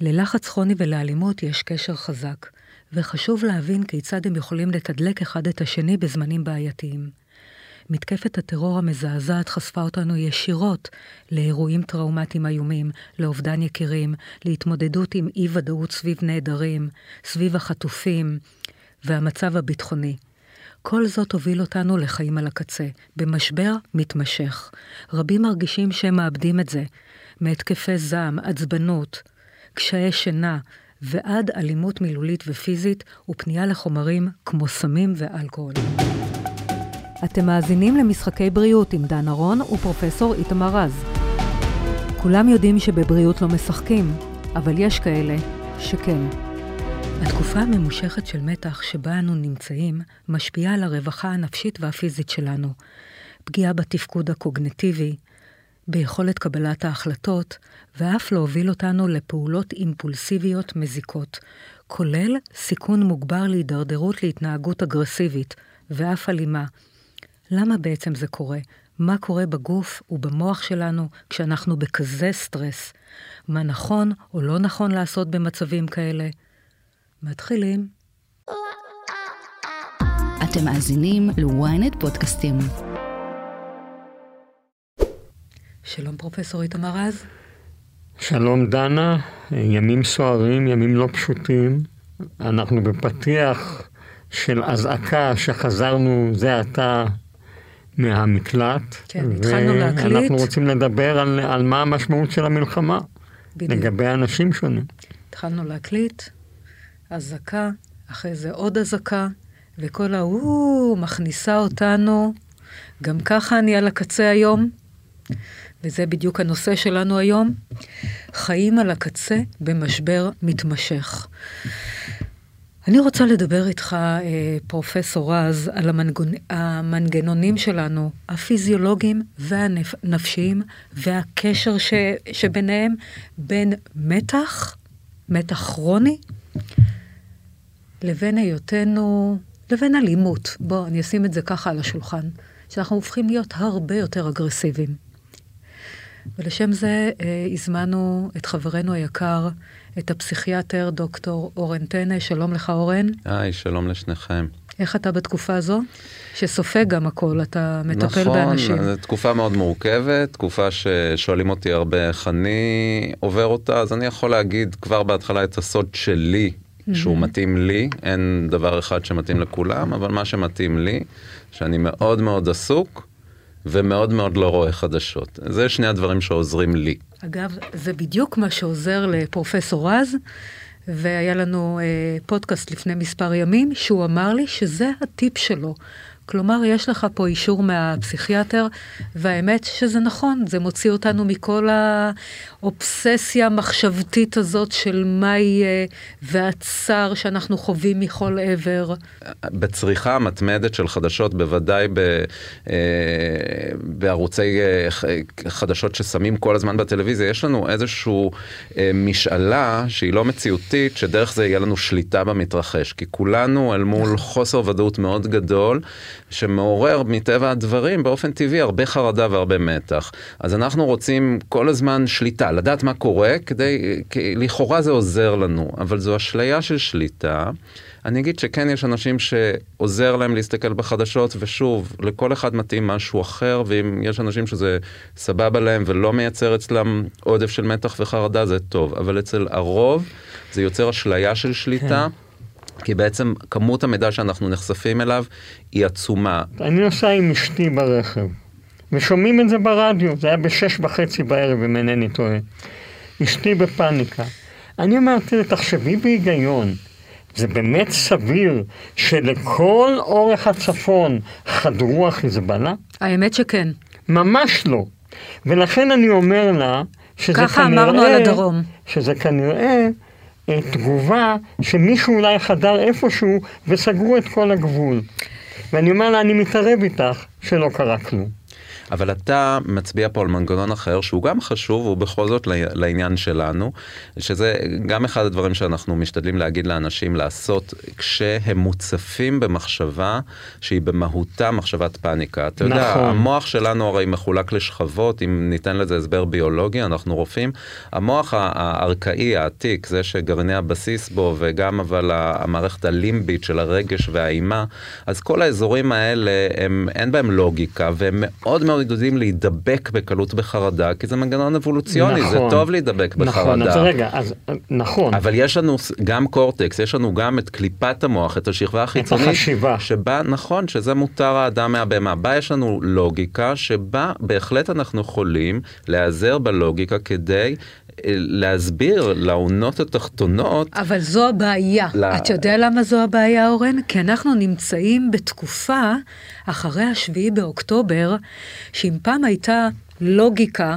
ללחץ כרוני ולאלימות יש קשר חזק, וחשוב להבין כיצד הם יכולים לתדלק אחד את השני בזמנים בעייתיים. מתקפת הטרור המזעזעת חשפה אותנו ישירות לאירועים טראומטיים איומים, לאובדן יקירים, להתמודדות עם אי-ודאות סביב נעדרים, סביב החטופים והמצב הביטחוני. כל זאת הוביל אותנו לחיים על הקצה, במשבר מתמשך. רבים מרגישים שהם מאבדים את זה, מהתקפי זעם, עצבנות, קשיי שינה, ועד אלימות מילולית ופיזית ופנייה לחומרים כמו סמים ואלכוהול. אתם מאזינים למשחקי בריאות עם דן ארון ופרופסור איתמר רז. כולם יודעים שבבריאות לא משחקים, אבל יש כאלה שכן. התקופה הממושכת של מתח שבה אנו נמצאים משפיעה על הרווחה הנפשית והפיזית שלנו. פגיעה בתפקוד הקוגנטיבי, ביכולת קבלת ההחלטות, ואף להוביל אותנו לפעולות אימפולסיביות מזיקות, כולל סיכון מוגבר להידרדרות להתנהגות אגרסיבית, ואף אלימה. למה בעצם זה קורה? מה קורה בגוף ובמוח שלנו כשאנחנו בכזה סטרס? מה נכון או לא נכון לעשות במצבים כאלה? מתחילים. אתם מאזינים ל-ynet פודקאסטים. שלום פרופסור איתמר רז. שלום דנה, ימים סוערים, ימים לא פשוטים. אנחנו בפתיח של אזעקה שחזרנו זה עתה מהמקלט. כן, התחלנו להקליט. ואנחנו רוצים לדבר על, על מה המשמעות של המלחמה. בדיוק. לגבי אנשים שונים. התחלנו להקליט, אזעקה, אחרי זה עוד אזעקה, וכל ההוא מכניסה אותנו. גם ככה אני על הקצה היום, וזה בדיוק הנושא שלנו היום, חיים על הקצה במשבר מתמשך. אני רוצה לדבר איתך, אה, פרופסור רז, על המנגונ... המנגנונים שלנו, הפיזיולוגיים והנפשיים, והקשר ש... שביניהם בין מתח, מתח כרוני, לבין היותנו, לבין אלימות. בואו, אני אשים את זה ככה על השולחן, שאנחנו הופכים להיות הרבה יותר אגרסיביים. ולשם זה אה, הזמנו את חברנו היקר, את הפסיכיאטר דוקטור אורן טנא. שלום לך, אורן. היי, שלום לשניכם. איך אתה בתקופה הזו? שסופג גם הכל, אתה מטפל נכון, באנשים. נכון, זו תקופה מאוד מורכבת, תקופה ששואלים אותי הרבה איך אני עובר אותה, אז אני יכול להגיד כבר בהתחלה את הסוד שלי, שהוא מתאים לי, אין דבר אחד שמתאים לכולם, אבל מה שמתאים לי, שאני מאוד מאוד עסוק, ומאוד מאוד לא רואה חדשות. זה שני הדברים שעוזרים לי. אגב, זה בדיוק מה שעוזר לפרופסור רז, והיה לנו אה, פודקאסט לפני מספר ימים, שהוא אמר לי שזה הטיפ שלו. כלומר, יש לך פה אישור מהפסיכיאטר, והאמת שזה נכון, זה מוציא אותנו מכל האובססיה המחשבתית הזאת של מה יהיה, והצער שאנחנו חווים מכל עבר. בצריכה המתמדת של חדשות, בוודאי ב, אה, בערוצי אה, חדשות ששמים כל הזמן בטלוויזיה, יש לנו איזושהי אה, משאלה שהיא לא מציאותית, שדרך זה יהיה לנו שליטה במתרחש, כי כולנו אל מול חוסר ודאות מאוד גדול. שמעורר מטבע הדברים באופן טבעי הרבה חרדה והרבה מתח. אז אנחנו רוצים כל הזמן שליטה, לדעת מה קורה, כדי, לכאורה זה עוזר לנו, אבל זו אשליה של שליטה. אני אגיד שכן יש אנשים שעוזר להם להסתכל בחדשות, ושוב, לכל אחד מתאים משהו אחר, ואם יש אנשים שזה סבבה להם ולא מייצר אצלם עודף של מתח וחרדה, זה טוב. אבל אצל הרוב זה יוצר אשליה של שליטה. כן. כי בעצם כמות המידע שאנחנו נחשפים אליו היא עצומה. אני נוסע עם אשתי ברכב, ושומעים את זה ברדיו, זה היה בשש וחצי בערב, אם אינני טועה. אשתי בפאניקה. אני אמרתי, תחשבי בהיגיון, זה באמת סביר שלכל אורך הצפון חדרו החיזבאללה? האמת שכן. ממש לא. ולכן אני אומר לה, שזה ככה כנראה... ככה אמרנו על הדרום. שזה כנראה תגובה שמישהו אולי חדר איפשהו וסגרו את כל הגבול. ואני אומר לה, אני מתערב איתך שלא קרה כלום. אבל אתה מצביע פה על מנגנון אחר שהוא גם חשוב, הוא בכל זאת לעניין שלנו, שזה גם אחד הדברים שאנחנו משתדלים להגיד לאנשים לעשות כשהם מוצפים במחשבה שהיא במהותה מחשבת פאניקה. אתה נכון. יודע, המוח שלנו הרי מחולק לשכבות, אם ניתן לזה הסבר ביולוגי, אנחנו רופאים. המוח הארכאי, העתיק, זה שגרעיני הבסיס בו, וגם אבל המערכת הלימבית של הרגש והאימה, אז כל האזורים האלה, הם, אין בהם לוגיקה, והם מאוד מאוד יודעים להידבק בקלות בחרדה, כי זה מנגנון אבולוציוני, נכון. זה טוב להידבק נכון, בחרדה. אז רגע, אז נכון. אבל יש לנו גם קורטקס, יש לנו גם את קליפת המוח, את השכבה החיצונית, החשיבה. שבה, נכון, שזה מותר האדם מהבהמה. בה יש לנו לוגיקה, שבה בהחלט אנחנו יכולים להיעזר בלוגיקה כדי להסביר לעונות התחתונות. אבל זו הבעיה. ל- אתה יודע למה זו הבעיה, אורן? כי אנחנו נמצאים בתקופה, אחרי השביעי באוקטובר, שאם פעם הייתה לוגיקה,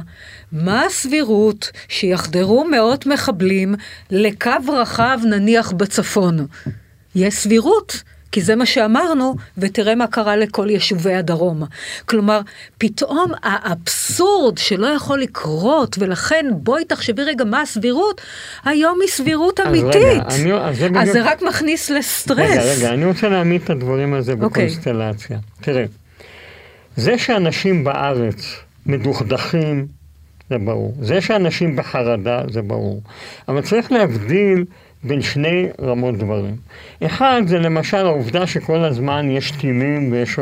מה הסבירות שיחדרו מאות מחבלים לקו רחב נניח בצפון? יש סבירות. כי זה מה שאמרנו, ותראה מה קרה לכל יישובי הדרום. כלומר, פתאום האבסורד שלא יכול לקרות, ולכן בואי תחשבי רגע מה הסבירות, היום היא סבירות אז אמיתית. רגע, אני- אז זה אז זה רק מכניס לסטרס. רגע, רגע, אני רוצה להעמיד את הדברים הזה אוקיי. בקונסטלציה. תראה, זה שאנשים בארץ מדוכדכים, זה ברור. זה שאנשים בחרדה, זה ברור. אבל צריך להבדיל בין שני רמות דברים. אחד, זה למשל העובדה שכל הזמן יש טילים ויש...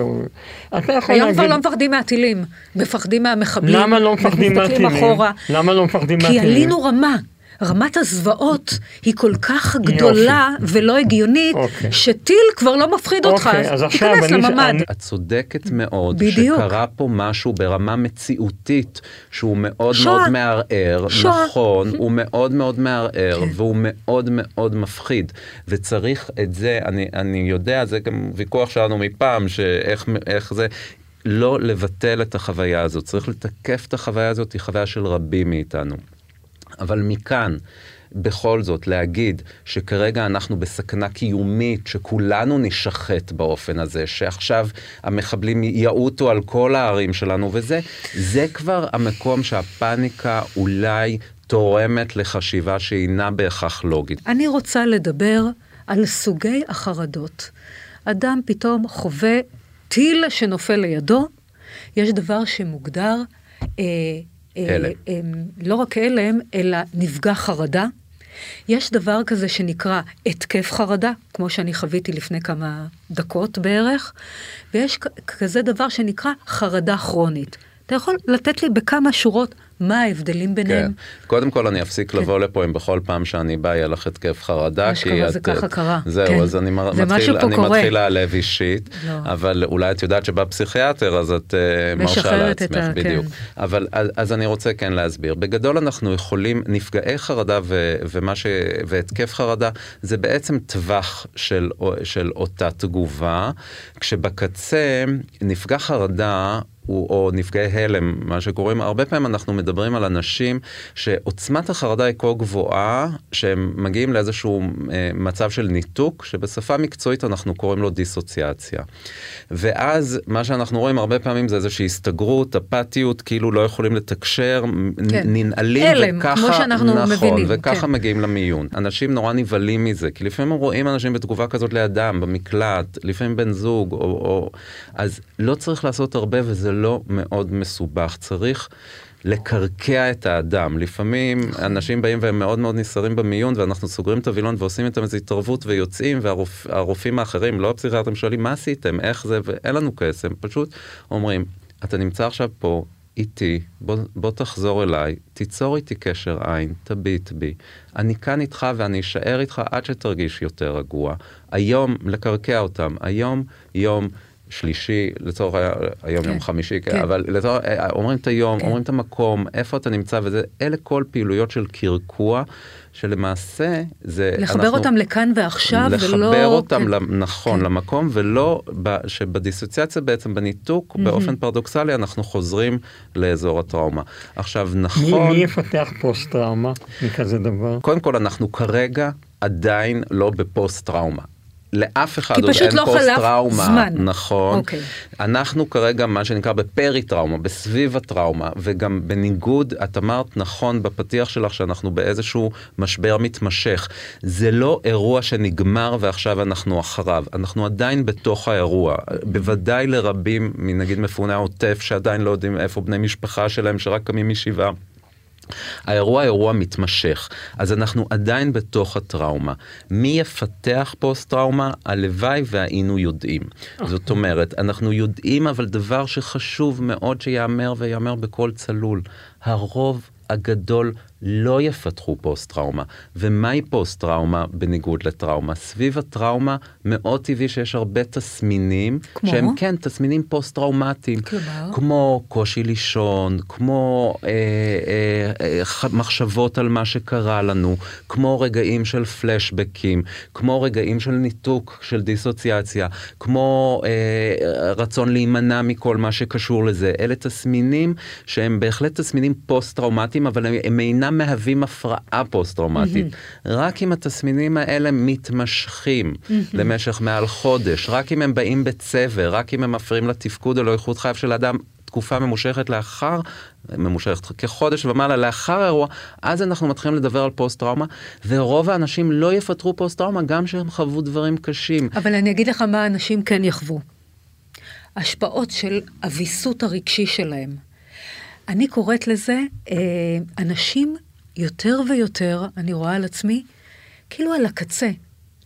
אתה יכול היום להגיד... כבר לא מפחדים מהטילים, מפחדים מהמחבלים. למה לא מפחדים מהטילים? אחורה. למה לא מפחדים כי מהטילים? עלינו רמה. רמת הזוועות היא כל כך גדולה ולא הגיונית, אוקיי. שטיל כבר לא מפחיד אותך, אוקיי, אז תיכנס לממ"ד. אני- את צודקת מאוד, בדיוק. שקרה פה משהו ברמה מציאותית שהוא מאוד שואה. מאוד מערער, שואה. נכון, הוא מאוד מאוד מערער, והוא מאוד מאוד מפחיד, וצריך את זה, אני, אני יודע, זה גם ויכוח שלנו מפעם, שאיך איך זה, לא לבטל את החוויה הזאת, צריך לתקף את החוויה הזאת, היא חוויה של רבים מאיתנו. אבל מכאן, בכל זאת, להגיד שכרגע אנחנו בסכנה קיומית, שכולנו נשחט באופן הזה, שעכשיו המחבלים יעוטו על כל הערים שלנו וזה, זה כבר המקום שהפאניקה אולי תורמת לחשיבה שאינה בהכרח לוגית. אני רוצה לדבר על סוגי החרדות. אדם פתאום חווה טיל שנופל לידו, יש דבר שמוגדר, אה, הלם. אה, לא רק הלם, אלא נפגע חרדה. יש דבר כזה שנקרא התקף חרדה, כמו שאני חוויתי לפני כמה דקות בערך, ויש כזה דבר שנקרא חרדה כרונית. אתה יכול לתת לי בכמה שורות מה ההבדלים ביניהם? כן. קודם כל אני אפסיק לבוא לפה אם בכל פעם שאני בא יהיה לך התקף חרדה. אשכרה, כי זה את- ככה קרה. זהו, כן. אז אני מתחיל, אני. מתחיל להעלב אישית, לא. אבל אולי את יודעת שבא פסיכיאטר אז את אה, מרשה משחררת את לעצמך, ה- בדיוק. כן. אבל אז, אז אני רוצה כן להסביר. בגדול אנחנו יכולים, נפגעי חרדה ו, ומה ש... והתקף חרדה זה בעצם טווח של, של אותה תגובה, כשבקצה נפגע חרדה הוא, או נפגעי הלם, מה שקוראים, הרבה פעמים אנחנו מדברים על אנשים שעוצמת החרדה היא כה גבוהה, שהם מגיעים לאיזשהו אה, מצב של ניתוק, שבשפה מקצועית אנחנו קוראים לו דיסוציאציה. ואז מה שאנחנו רואים הרבה פעמים זה איזושהי הסתגרות, אפתיות, כאילו לא יכולים לתקשר, כן. ננעלים, הלם, וככה, כמו שאנחנו נכון, מבינים, וככה כן. מגיעים למיון. אנשים נורא נבהלים מזה, כי לפעמים רואים אנשים בתגובה כזאת לידם, במקלט, לפעמים בן זוג, או, או... אז לא צריך לעשות הרבה וזה לא מאוד מסובך. צריך לקרקע את האדם. לפעמים אנשים באים והם מאוד מאוד נסערים במיון ואנחנו סוגרים את הווילון ועושים איתם איזו התערבות ויוצאים והרופאים האחרים, לא הפסיכיאטרים, שואלים מה עשיתם, איך זה, ואין לנו כסף, פשוט אומרים, אתה נמצא עכשיו פה איתי, בוא, בוא תחזור אליי, תיצור איתי קשר עין, תביט בי. אני כאן איתך ואני אשאר איתך עד שתרגיש יותר רגוע. היום, לקרקע אותם, היום יום שלישי, לצורך היום כן, יום חמישי, כן. כן. אבל לצורך, אה, אומרים את היום, כן. אומרים את המקום, איפה אתה נמצא, וזה, אלה כל פעילויות של קרקוע, שלמעשה זה... לחבר אנחנו- אותם לכאן ועכשיו, ולא... לחבר אותם, כן. נכון, כן. למקום, ולא, ב- שבדיסוציאציה בעצם, בניתוק, באופן פרדוקסלי, אנחנו חוזרים לאזור הטראומה. עכשיו, מי, נכון, מי יפתח פוסט טראומה מכזה דבר? קודם כל, אנחנו כרגע עדיין לא בפוסט טראומה. לאף אחד עוד אין לא פוסט טראומה. זמן. נכון. אוקיי. אנחנו כרגע מה שנקרא בפרי טראומה, בסביב הטראומה, וגם בניגוד, את אמרת נכון בפתיח שלך שאנחנו באיזשהו משבר מתמשך. זה לא אירוע שנגמר ועכשיו אנחנו אחריו, אנחנו עדיין בתוך האירוע. בוודאי לרבים מנגיד מפוני העוטף שעדיין לא יודעים איפה בני משפחה שלהם שרק קמים משבעה. האירוע אירוע מתמשך, אז אנחנו עדיין בתוך הטראומה. מי יפתח פוסט טראומה? הלוואי והיינו יודעים. זאת אומרת, אנחנו יודעים אבל דבר שחשוב מאוד שיאמר ויאמר בקול צלול. הרוב הגדול לא יפתחו פוסט טראומה. ומהי פוסט טראומה בניגוד לטראומה? סביב הטראומה מאוד טבעי שיש הרבה תסמינים, כמו? שהם כן תסמינים פוסט טראומטיים. כלומר? כמו קושי לישון, כמו אה, אה, אה, מחשבות על מה שקרה לנו, כמו רגעים של פלשבקים, כמו רגעים של ניתוק, של דיסוציאציה, כמו אה, רצון להימנע מכל מה שקשור לזה. אלה תסמינים שהם בהחלט תסמינים פוסט-טראומטיים, אבל הם, הם אינם מהווים הפרעה פוסט-טראומטית. רק אם התסמינים האלה מתמשכים למשך מעל חודש, רק אם הם באים בצבר, רק אם הם מפריעים לתפקוד או לאיכות חייו של אדם. תקופה ממושכת לאחר, ממושכת כחודש ומעלה לאחר האירוע, אז אנחנו מתחילים לדבר על פוסט-טראומה, ורוב האנשים לא יפתרו פוסט-טראומה גם שהם חוו דברים קשים. אבל אני אגיד לך מה אנשים כן יחוו. השפעות של הוויסות הרגשי שלהם. אני קוראת לזה, אה, אנשים יותר ויותר, אני רואה על עצמי, כאילו על הקצה.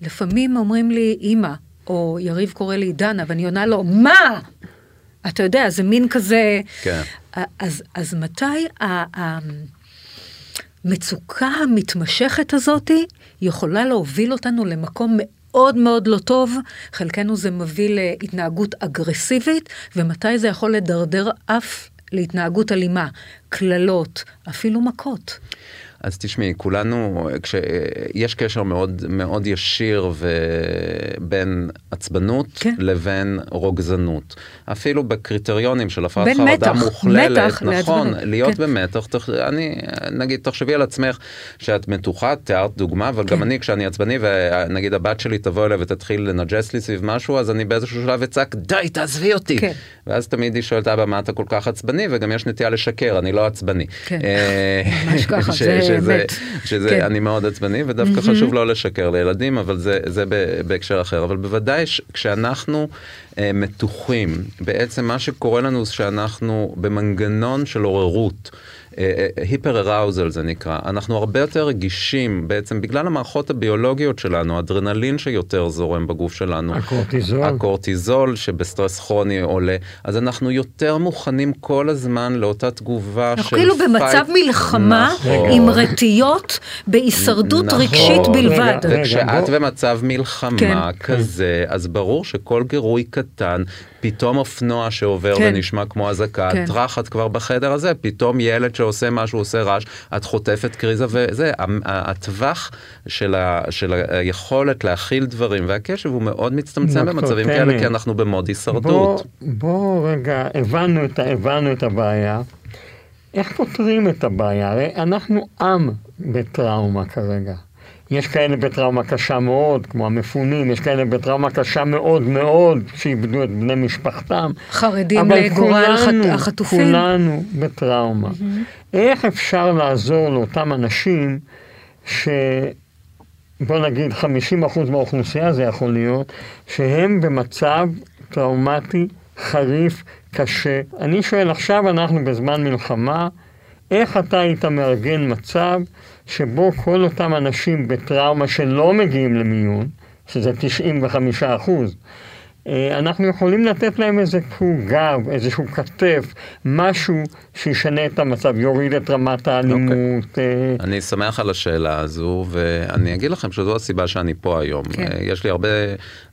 לפעמים אומרים לי, אימא, או יריב קורא לי דנה, ואני עונה לו, מה? אתה יודע, זה מין כזה... כן. אז, אז מתי המצוקה המתמשכת הזאת יכולה להוביל אותנו למקום מאוד מאוד לא טוב, חלקנו זה מביא להתנהגות אגרסיבית, ומתי זה יכול לדרדר אף להתנהגות אלימה, קללות, אפילו מכות. אז תשמעי, כולנו, כש, יש קשר מאוד מאוד ישיר ו... בין עצבנות כן. לבין רוגזנות. אפילו בקריטריונים של הפרעת חרדה מתח, מוכללת, מתח נכון, לעצבנות, להיות כן. במתח, תח... אני, נגיד, תחשבי על עצמך שאת מתוחה, תיארת דוגמה, אבל גם כן. אני, כשאני עצבני, ונגיד הבת שלי תבוא אליי ותתחיל לנג'ס לי סביב משהו, אז אני באיזשהו שלב אצעק, די, תעזבי אותי. כן. ואז תמיד היא שואלת, אבא, מה אתה כל כך עצבני? וגם יש נטייה לשקר, אני לא עצבני. כן. אה, ממש ככה, זה שזה. שזה כן. אני מאוד עצבני ודווקא חשוב לא לשקר לילדים אבל זה זה בהקשר אחר אבל בוודאי ש- כשאנחנו אה, מתוחים בעצם מה שקורה לנו זה שאנחנו במנגנון של עוררות. היפר אראוזל זה נקרא אנחנו הרבה יותר רגישים בעצם בגלל המערכות הביולוגיות שלנו אדרנלין שיותר זורם בגוף שלנו הקורטיזול. הקורטיזול שבסטרס כרוני עולה אז אנחנו יותר מוכנים כל הזמן לאותה תגובה אנחנו של כאילו במצב. מלחמה נכון. עם רטיות בהישרדות נכון. רגשית בלבד. רגע. וכשאת בוא- במצב מלחמה כן. כזה, אז ברור שכל גירוי קטן, פתאום אופנוע שעובר כן. ונשמע כמו אזעקה, כן. טראח את כבר בחדר הזה, פתאום ילד שעושה משהו, עושה רעש, את חוטפת קריזה וזה, הטווח של ה- של היכולת להכיל דברים והקשב הוא מאוד מצטמצם דוקטור, במצבים כאלה. כי אנחנו במוד בוא, הישרדות. בוא רגע, הבנו את, הבנו את הבעיה. איך פותרים את הבעיה? הרי אנחנו עם בטראומה כרגע. יש כאלה בטראומה קשה מאוד, כמו המפונים, יש כאלה בטראומה קשה מאוד מאוד, שאיבדו את בני משפחתם. חרדים אבל לגורל כולנו, החטופים. כולנו בטראומה. איך אפשר לעזור לאותם אנשים ש... בוא נגיד 50% מהאוכלוסייה זה יכול להיות, שהם במצב טראומטי חריף, קשה. אני שואל, עכשיו אנחנו בזמן מלחמה, איך אתה היית מארגן מצב שבו כל אותם אנשים בטראומה שלא מגיעים למיון, שזה 95 אחוז, אנחנו יכולים לתת להם איזשהו גב, איזשהו כתף, משהו שישנה את המצב, יוריד את רמת האלימות. אה, אני שמח על השאלה הזו, ואני אגיד לכם שזו הסיבה שאני פה היום. כן. אה, יש לי הרבה,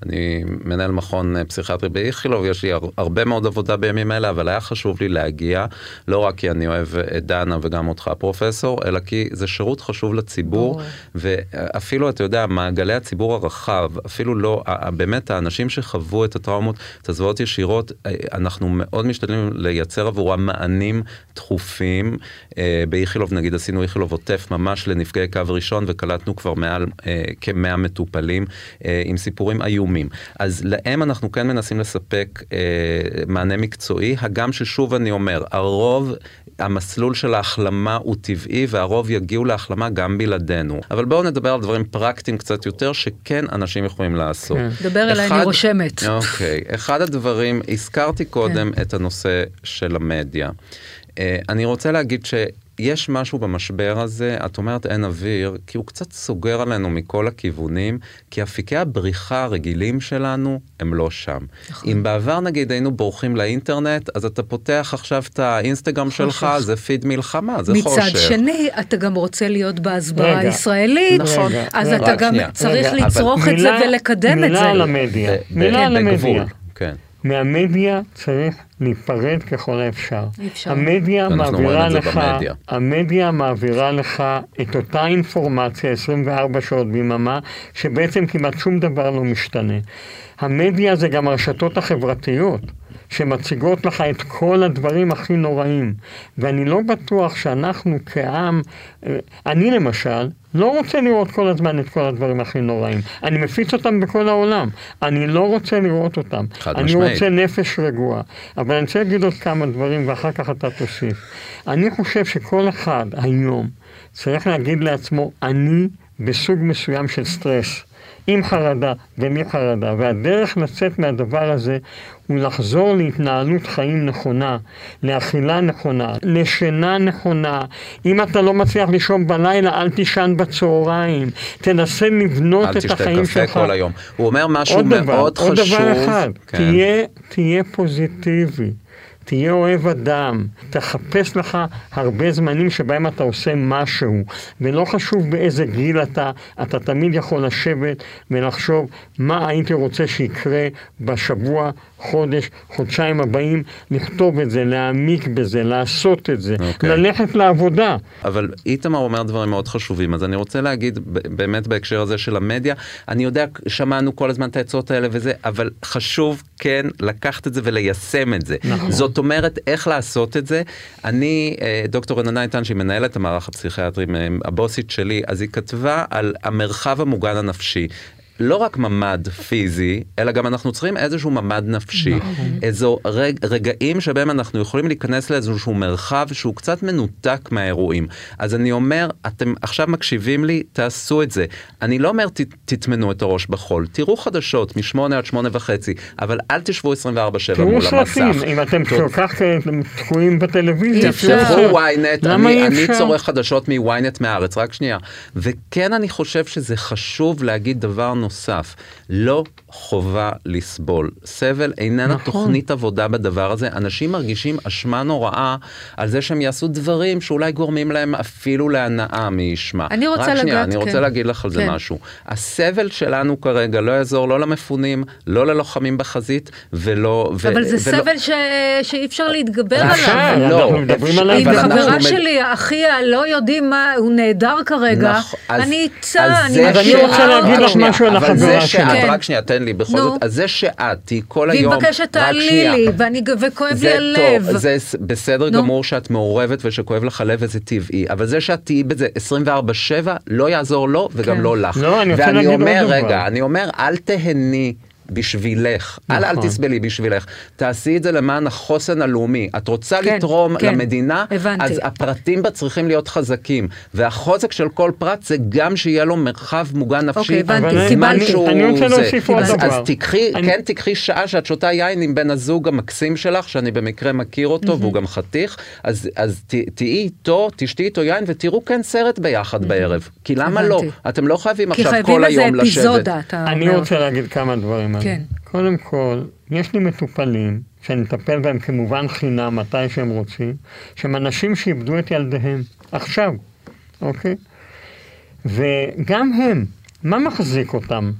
אני מנהל מכון אה, פסיכיאטרי באיכילוב, יש לי הר- הרבה מאוד עבודה בימים אלה, אבל היה חשוב לי להגיע, לא רק כי אני אוהב את דנה וגם אותך פרופסור, אלא כי זה שירות חשוב לציבור, ואפילו, אתה יודע, מעגלי הציבור הרחב, אפילו לא, באמת האנשים שחוו את הטראומות, את הזוועות ישירות, אה, אנחנו מאוד משתדלים לייצר עבורם מענים דחופים. אה, באיכילוב נגיד עשינו איכילוב עוטף ממש לנפגעי קו ראשון וקלטנו כבר מעל כמאה מטופלים עם סיפורים איומים. אז להם אנחנו כן מנסים לספק מענה מקצועי, הגם ששוב אני אומר, הרוב המסלול של ההחלמה הוא טבעי והרוב יגיעו להחלמה גם בלעדינו. אבל בואו נדבר על דברים פרקטיים קצת יותר שכן אנשים יכולים לעשות. כן. דבר אליי, אני רושמת. אוקיי, אחד הדברים, הזכרתי קודם כן. את הנושא של המדיה. Uh, אני רוצה להגיד ש... יש משהו במשבר הזה, את אומרת אין אוויר, כי הוא קצת סוגר עלינו מכל הכיוונים, כי אפיקי הבריחה הרגילים שלנו הם לא שם. נכון. אם בעבר נגיד היינו בורחים לאינטרנט, אז אתה פותח עכשיו את האינסטגרם שלך, זה פיד מלחמה, זה מצד חושך. מצד שני, אתה גם רוצה להיות בהסברה הישראלית, נכון. אז רגע, אתה גם שנייה. צריך רגע, לצרוך את מילה, זה ולקדם מילה את זה. מילה על המדיה. מילה על המדיה. כן. מהמדיה צריך להיפרד ככל האפשר. אפשר. המדיה מעבירה לך, במדיה. המדיה מעבירה לך את אותה אינפורמציה 24 שעות ביממה, שבעצם כמעט שום דבר לא משתנה. המדיה זה גם הרשתות החברתיות. שמציגות לך את כל הדברים הכי נוראים. ואני לא בטוח שאנחנו כעם, אה, אני למשל, לא רוצה לראות כל הזמן את כל הדברים הכי נוראים. אני מפיץ אותם בכל העולם. אני לא רוצה לראות אותם. אני משמעית. רוצה נפש רגועה. אבל אני רוצה להגיד עוד כמה דברים ואחר כך אתה תוסיף. אני חושב שכל אחד היום צריך להגיד לעצמו, אני בסוג מסוים של סטרס. עם חרדה ובלי חרדה, והדרך לצאת מהדבר הזה הוא לחזור להתנהלות חיים נכונה, לאכילה נכונה, לשינה נכונה. אם אתה לא מצליח לישון בלילה, אל תישן בצהריים. תנסה לבנות את החיים שלך. אל תשתה קפה כל היום. הוא אומר משהו מאוד דבר, חשוב. עוד דבר אחד, כן. תהיה, תהיה פוזיטיבי. תהיה אוהב אדם, תחפש לך הרבה זמנים שבהם אתה עושה משהו, ולא חשוב באיזה גיל אתה, אתה תמיד יכול לשבת ולחשוב מה הייתי רוצה שיקרה בשבוע, חודש, חודשיים הבאים, לכתוב את זה, להעמיק בזה, לעשות את זה, okay. אוקיי. ללכת לעבודה. אבל איתמר אומר דברים מאוד חשובים, אז אני רוצה להגיד באמת בהקשר הזה של המדיה, אני יודע, שמענו כל הזמן את העצות האלה וזה, אבל חשוב כן לקחת את זה וליישם את זה. נכון. זאת אומרת, איך לעשות את זה? אני, אה, דוקטור רננה איתן, שהיא מנהלת המערך הפסיכיאטרי, הבוסית שלי, אז היא כתבה על המרחב המוגן הנפשי. לא רק ממד פיזי, אלא גם אנחנו צריכים איזשהו ממד נפשי. נכון. איזו רג, רגעים שבהם אנחנו יכולים להיכנס לאיזשהו מרחב שהוא קצת מנותק מהאירועים. אז אני אומר, אתם עכשיו מקשיבים לי, תעשו את זה. אני לא אומר ת, תטמנו את הראש בחול, תראו חדשות משמונה עד שמונה וחצי, אבל אל תשבו 24-7 מול המסך. תראו סרטים, אם אתם כל כך אה, תקועים בטלוויזיה. תפתחו ynet, אני, אני צורך חדשות מ-ynet מהארץ, רק שנייה. וכן אני חושב שזה חשוב להגיד דבר נוסף, לא חובה לסבול. סבל איננה נכון. תוכנית עבודה בדבר הזה. אנשים מרגישים אשמה נוראה על זה שהם יעשו דברים שאולי גורמים להם אפילו להנאה מי ישמע. אני רוצה לגעת, שנייה, אני רוצה כן. להגיד לך על זה כן. משהו. הסבל שלנו כרגע לא יעזור לא למפונים, לא ללוחמים בחזית, ולא... ו, אבל זה ולא... סבל ש... שאי אפשר להתגבר עליו. עכשיו, לא, אנחנו מדברים עליו. חברה שלי, אחיה, לא יודעים מה, הוא נהדר כרגע, אני אצא, אני... אז אני רוצה להגיד לך משהו על החברה שלי. רק שנייה, תן לי, בכל זאת, אז זה שאת תהיי כל היום, והיא מבקשת תעלי לי, וכואב לי הלב. זה בסדר גמור שאת מעורבת ושכואב לך הלב וזה טבעי, אבל זה שאת תהיי בזה 24-7 לא יעזור לו וגם כן. לא לך. לא, אני רוצה להגיד עוד דבר. ואני אומר, רגע, אני אומר, אל תהני. בשבילך, נכון. אל אל תסבלי בשבילך, תעשי את זה למען החוסן הלאומי. את רוצה כן, לתרום כן, למדינה, הבנתי. אז הפרטים בה צריכים להיות חזקים. והחוזק של כל פרט זה גם שיהיה לו מרחב מוגן נפשי. אוקיי, הבנתי, קיבלתי. אני רוצה להוסיף עוד דבר. אז תקחי, אני... כן תקחי שעה שאת שותה יין עם בן הזוג המקסים שלך, שאני במקרה מכיר אותו, והוא גם חתיך, אז, אז תהיי איתו, תשתי איתו יין ותראו כן סרט ביחד בערב. כי למה לא? הבנתי. לא? אתם לא חייבים עכשיו כל היום לשבת. כי חייבים איזה אפיזודה, אתה אומר. אני רוצה להגיד כמה דברים. כן. קודם כל, יש לי מטופלים, שאני מטפל בהם כמובן חינם, מתי שהם רוצים, שהם אנשים שאיבדו את ילדיהם, עכשיו, אוקיי? וגם הם, מה מחזיק אותם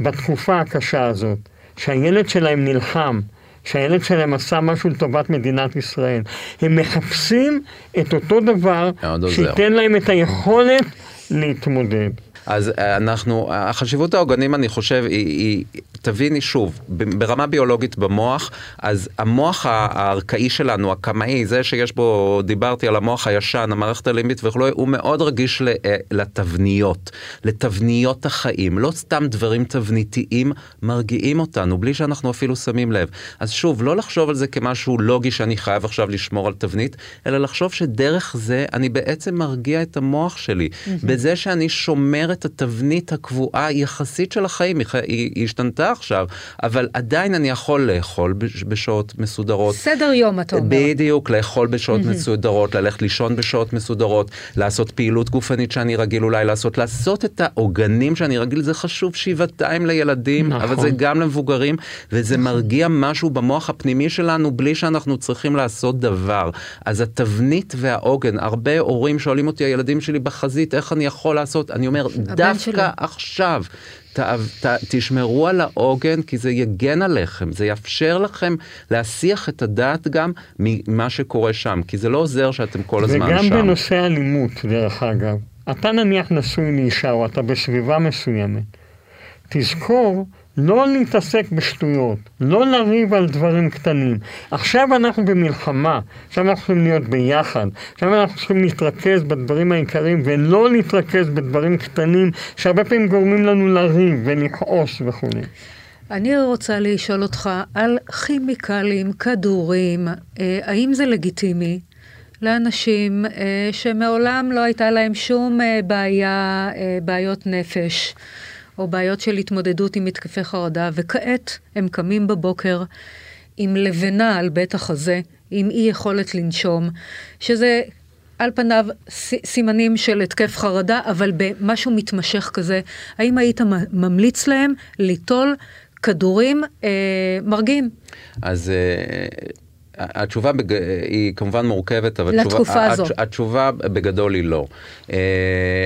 בתקופה הקשה הזאת? שהילד שלהם נלחם, שהילד שלהם עשה משהו לטובת מדינת ישראל. הם מחפשים את אותו דבר שייתן להם את היכולת להתמודד. אז אה, אנחנו, החשיבות העוגנים אני חושב היא, היא תביני שוב, ברמה ביולוגית במוח, אז המוח הארכאי שלנו, הקמאי, זה שיש בו, דיברתי על המוח הישן, המערכת הלימבית וכו', הוא מאוד רגיש אה, לתבניות, לתבניות החיים, לא סתם דברים תבניתיים מרגיעים אותנו, בלי שאנחנו אפילו שמים לב. אז שוב, לא לחשוב על זה כמשהו לוגי שאני חייב עכשיו לשמור על תבנית, אלא לחשוב שדרך זה אני בעצם מרגיע את המוח שלי. בזה שאני שומר את התבנית הקבועה יחסית של החיים, היא, היא השתנתה עכשיו, אבל עדיין אני יכול לאכול בשעות מסודרות. סדר יום, אתה אומר. בדיוק, לאכול בשעות mm-hmm. מסודרות, ללכת לישון בשעות מסודרות, לעשות פעילות גופנית שאני רגיל אולי לעשות, לעשות את העוגנים שאני רגיל, זה חשוב שבעתיים לילדים, נכון. אבל זה גם למבוגרים, וזה נכון. מרגיע משהו במוח הפנימי שלנו בלי שאנחנו צריכים לעשות דבר. אז התבנית והעוגן, הרבה הורים שואלים אותי, הילדים שלי בחזית, איך אני יכול לעשות? אני אומר, דווקא. עכשיו. ת, ת, תשמרו על העוגן כי זה יגן עליכם, זה יאפשר לכם להסיח את הדעת גם ממה שקורה שם, כי זה לא עוזר שאתם כל הזמן וגם שם. וגם בנושא אלימות, דרך אגב. אתה נניח נשוי לאישה או אתה בסביבה מסוימת. תזכור לא להתעסק בשטויות, לא לריב על דברים קטנים. עכשיו אנחנו במלחמה, עכשיו אנחנו צריכים להיות ביחד, עכשיו אנחנו צריכים להתרכז בדברים העיקריים ולא להתרכז בדברים קטנים שהרבה פעמים גורמים לנו לריב ולכעוס וכו'. אני רוצה לשאול אותך על כימיקלים, כדורים, אה, האם זה לגיטימי לאנשים אה, שמעולם לא הייתה להם שום אה, בעיה, אה, בעיות נפש? או בעיות של התמודדות עם התקפי חרדה, וכעת הם קמים בבוקר עם לבנה על בית החזה, עם אי יכולת לנשום, שזה על פניו סימנים של התקף חרדה, אבל במשהו מתמשך כזה, האם היית ממליץ להם ליטול כדורים אה, מרגיעים? אז... אה... התשובה בג... היא כמובן מורכבת, אבל לתקופה התשובה, הזו. התשובה בגדול היא לא. אה,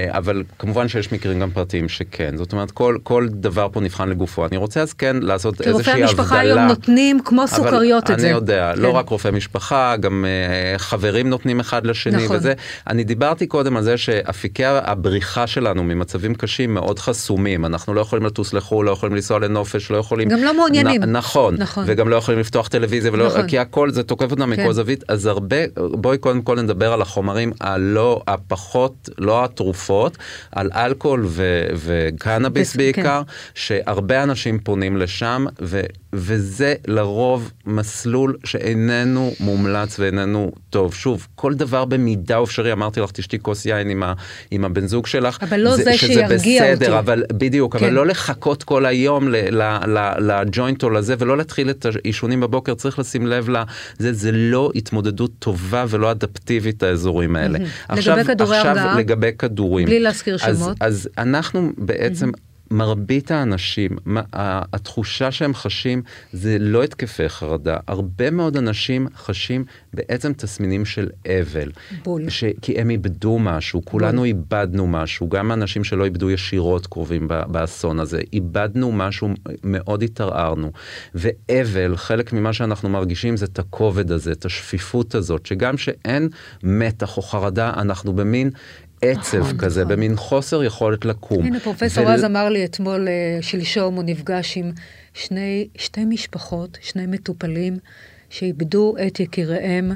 אבל כמובן שיש מקרים גם פרטיים שכן. זאת אומרת, כל, כל דבר פה נבחן לגופו. אני רוצה אז כן לעשות איזושהי הבדלה. כי רופאי המשפחה היום נותנים כמו סוכריות את זה. אני יודע, לא כן. לא רק רופאי משפחה, גם uh, חברים נותנים אחד לשני נכון. וזה. אני דיברתי קודם על זה שאפיקי הבריחה שלנו ממצבים קשים מאוד חסומים. אנחנו לא יכולים לטוס לחו"ל, לא יכולים לנסוע לנופש, לא יכולים... גם לא מעוניינים. נ, נכון, נכון. וגם לא יכולים לפתוח טלוויזיה, ולא, נכון. כי הכל זה תוקף אותם כן. מכל זווית, אז הרבה, בואי קודם כל נדבר על החומרים הלא, הפחות, לא התרופות, על אלכוהול ו, וקנאביס כן. בעיקר, כן. שהרבה אנשים פונים לשם, ו, וזה לרוב מסלול שאיננו מומלץ ואיננו טוב. שוב, כל דבר במידה אפשרי, אמרתי לך, תשתי כוס יין עם, ה, עם הבן זוג שלך. אבל לא זה, זה שירגיע בסדר, אותי. אבל בדיוק, כן. אבל לא לחכות כל היום לג'וינט או לזה, ולא להתחיל את העישונים בבוקר, צריך לשים לב לזה, זה לא התמודדות טובה ולא אדפטיבית האזורים האלה. Mm-hmm. עכשיו, לגבי כדורי עכשיו הרגעה? לגבי כדורים. בלי להזכיר שמות. אז, אז אנחנו בעצם... Mm-hmm. מרבית האנשים, התחושה שהם חשים זה לא התקפי חרדה. הרבה מאוד אנשים חשים בעצם תסמינים של אבל. בול. ש... כי הם איבדו משהו, כולנו בול. איבדנו משהו, גם אנשים שלא איבדו ישירות קרובים באסון הזה. איבדנו משהו, מאוד התערערנו. ואבל, חלק ממה שאנחנו מרגישים זה את הכובד הזה, את השפיפות הזאת, שגם שאין מתח או חרדה, אנחנו במין עצב נכון, כזה, נכון. במין חוסר יכולת לקום. הנה, פרופסור רז ול... אמר לי אתמול, אה, שלשום, הוא נפגש עם שני, שתי משפחות, שני מטופלים, שאיבדו את יקיריהם.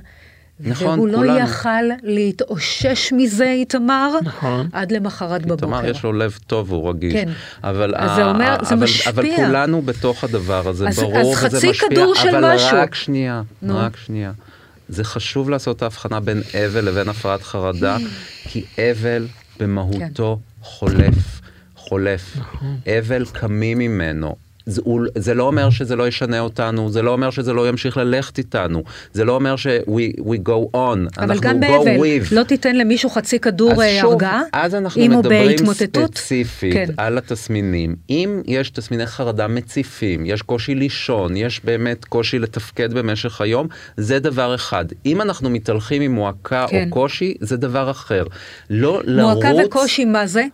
נכון, והוא כולנו. לא יכל להתאושש מזה, איתמר, נכון. עד למחרת בבוקר. איתמר יש לו לב טוב, הוא רגיש. כן. אבל, אז זה אומר, זה אבל, משפיע. אבל כולנו בתוך הדבר הזה, אז, ברור, אז וזה משפיע. אז חצי כדור של אבל משהו. רק שנייה, נו. רק שנייה. זה חשוב לעשות את ההבחנה בין אבל לבין הפרעת חרדה, כי אבל במהותו כן. חולף, חולף. נכון. אבל קמים ממנו. זה, זה לא אומר שזה לא ישנה אותנו, זה לא אומר שזה לא ימשיך ללכת איתנו, זה לא אומר ש- we, we go on, אבל גם באבל, לא תיתן למישהו חצי כדור הרגעה, אז אנחנו מדברים ספציפית כן. על התסמינים. אם יש תסמיני חרדה מציפים, יש קושי לישון, יש באמת קושי לתפקד במשך היום, זה דבר אחד. אם אנחנו מתהלכים עם מועקה כן. או קושי, זה דבר אחר. לא מועקה לרוץ... מועקה וקושי, מה זה?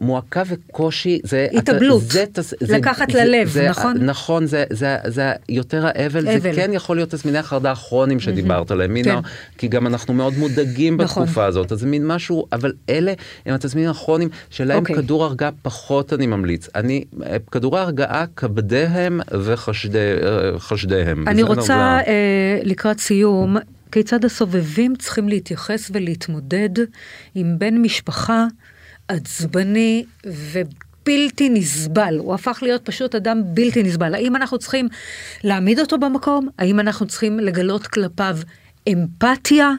מועקה וקושי זה... התאבלות, אתה, זה, זה, לקחת זה, ללב, זה, נכון? נכון, זה, זה, זה יותר האבל, אבל. זה כן יכול להיות תסמיני החרדה הכרוניים שדיברת עליהם, מין כן. ה- כי גם אנחנו מאוד מודאגים נכון. בתקופה הזאת, אז זה מין משהו, אבל אלה הם התסמינים הכרוניים שלהם אוקיי. כדור הרגעה פחות אני ממליץ. אני, כדורי הרגעה כבדיהם וחשדיהם. אני בסדר? רוצה, זה- אה, לקראת סיום, כיצד הסובבים צריכים להתייחס ולהתמודד עם בן משפחה עצבני ובלתי נסבל. הוא הפך להיות פשוט אדם בלתי נסבל. האם אנחנו צריכים להעמיד אותו במקום? האם אנחנו צריכים לגלות כלפיו אמפתיה?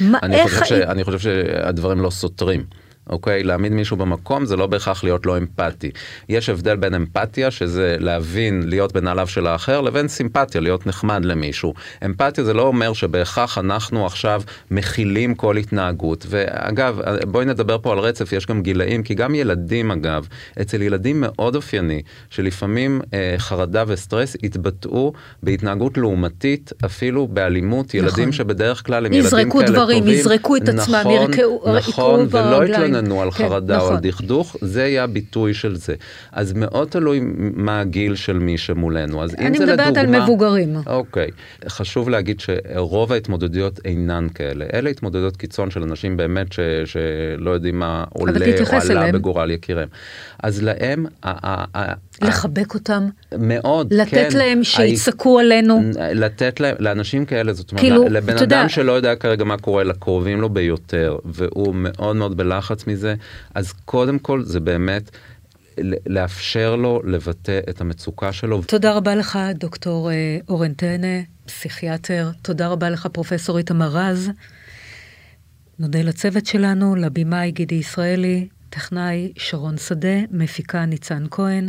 מה, אני איך... חושב, ש, אני חושב שהדברים לא סותרים. אוקיי? להעמיד מישהו במקום זה לא בהכרח להיות לא אמפתי. יש הבדל בין אמפתיה, שזה להבין, להיות בנעליו של האחר, לבין סימפתיה, להיות נחמד למישהו. אמפתיה זה לא אומר שבהכרח אנחנו עכשיו מכילים כל התנהגות. ואגב, בואי נדבר פה על רצף, יש גם גילאים, כי גם ילדים אגב, אצל ילדים מאוד אופייני, שלפעמים אה, חרדה וסטרס יתבטאו בהתנהגות לעומתית, אפילו באלימות. ילדים נכון. שבדרך כלל הם ילדים כאלה יזרקו טובים. דברים, יזרקו את עצמם, נכון, ירקעו- נכון, ולא ברגליים. יתלוננו על כן, חרדה או על נכון. דכדוך, זה יהיה הביטוי של זה. אז מאוד תלוי מה הגיל של מי שמולנו. אז אם אני זה מדברת על לדוגמה... מבוגרים. אוקיי. חשוב להגיד שרוב ההתמודדויות אינן כאלה. אלה התמודדויות קיצון של אנשים באמת ש... שלא יודעים מה עולה או עלה אליהם. בגורל יקיריהם. אז להם, לחבק אותם, מאוד, לתת כן. להם ההי- שיצעקו עלינו. לתת להם, לאנשים כאלה, זאת אומרת, כאילו, לבן יודע- אדם שלא יודע כרגע מה קורה לקרובים לו ביותר, והוא מאוד מאוד בלחץ מזה, אז קודם כל זה באמת לאפשר לו לבטא את המצוקה שלו. תודה רבה לך, דוקטור אה, אורן טנא, פסיכיאטר. תודה רבה לך, פרופסור איתמר רז. נודה לצוות שלנו, לבמאי גידי ישראלי, טכנאי שרון שדה, מפיקה ניצן כהן,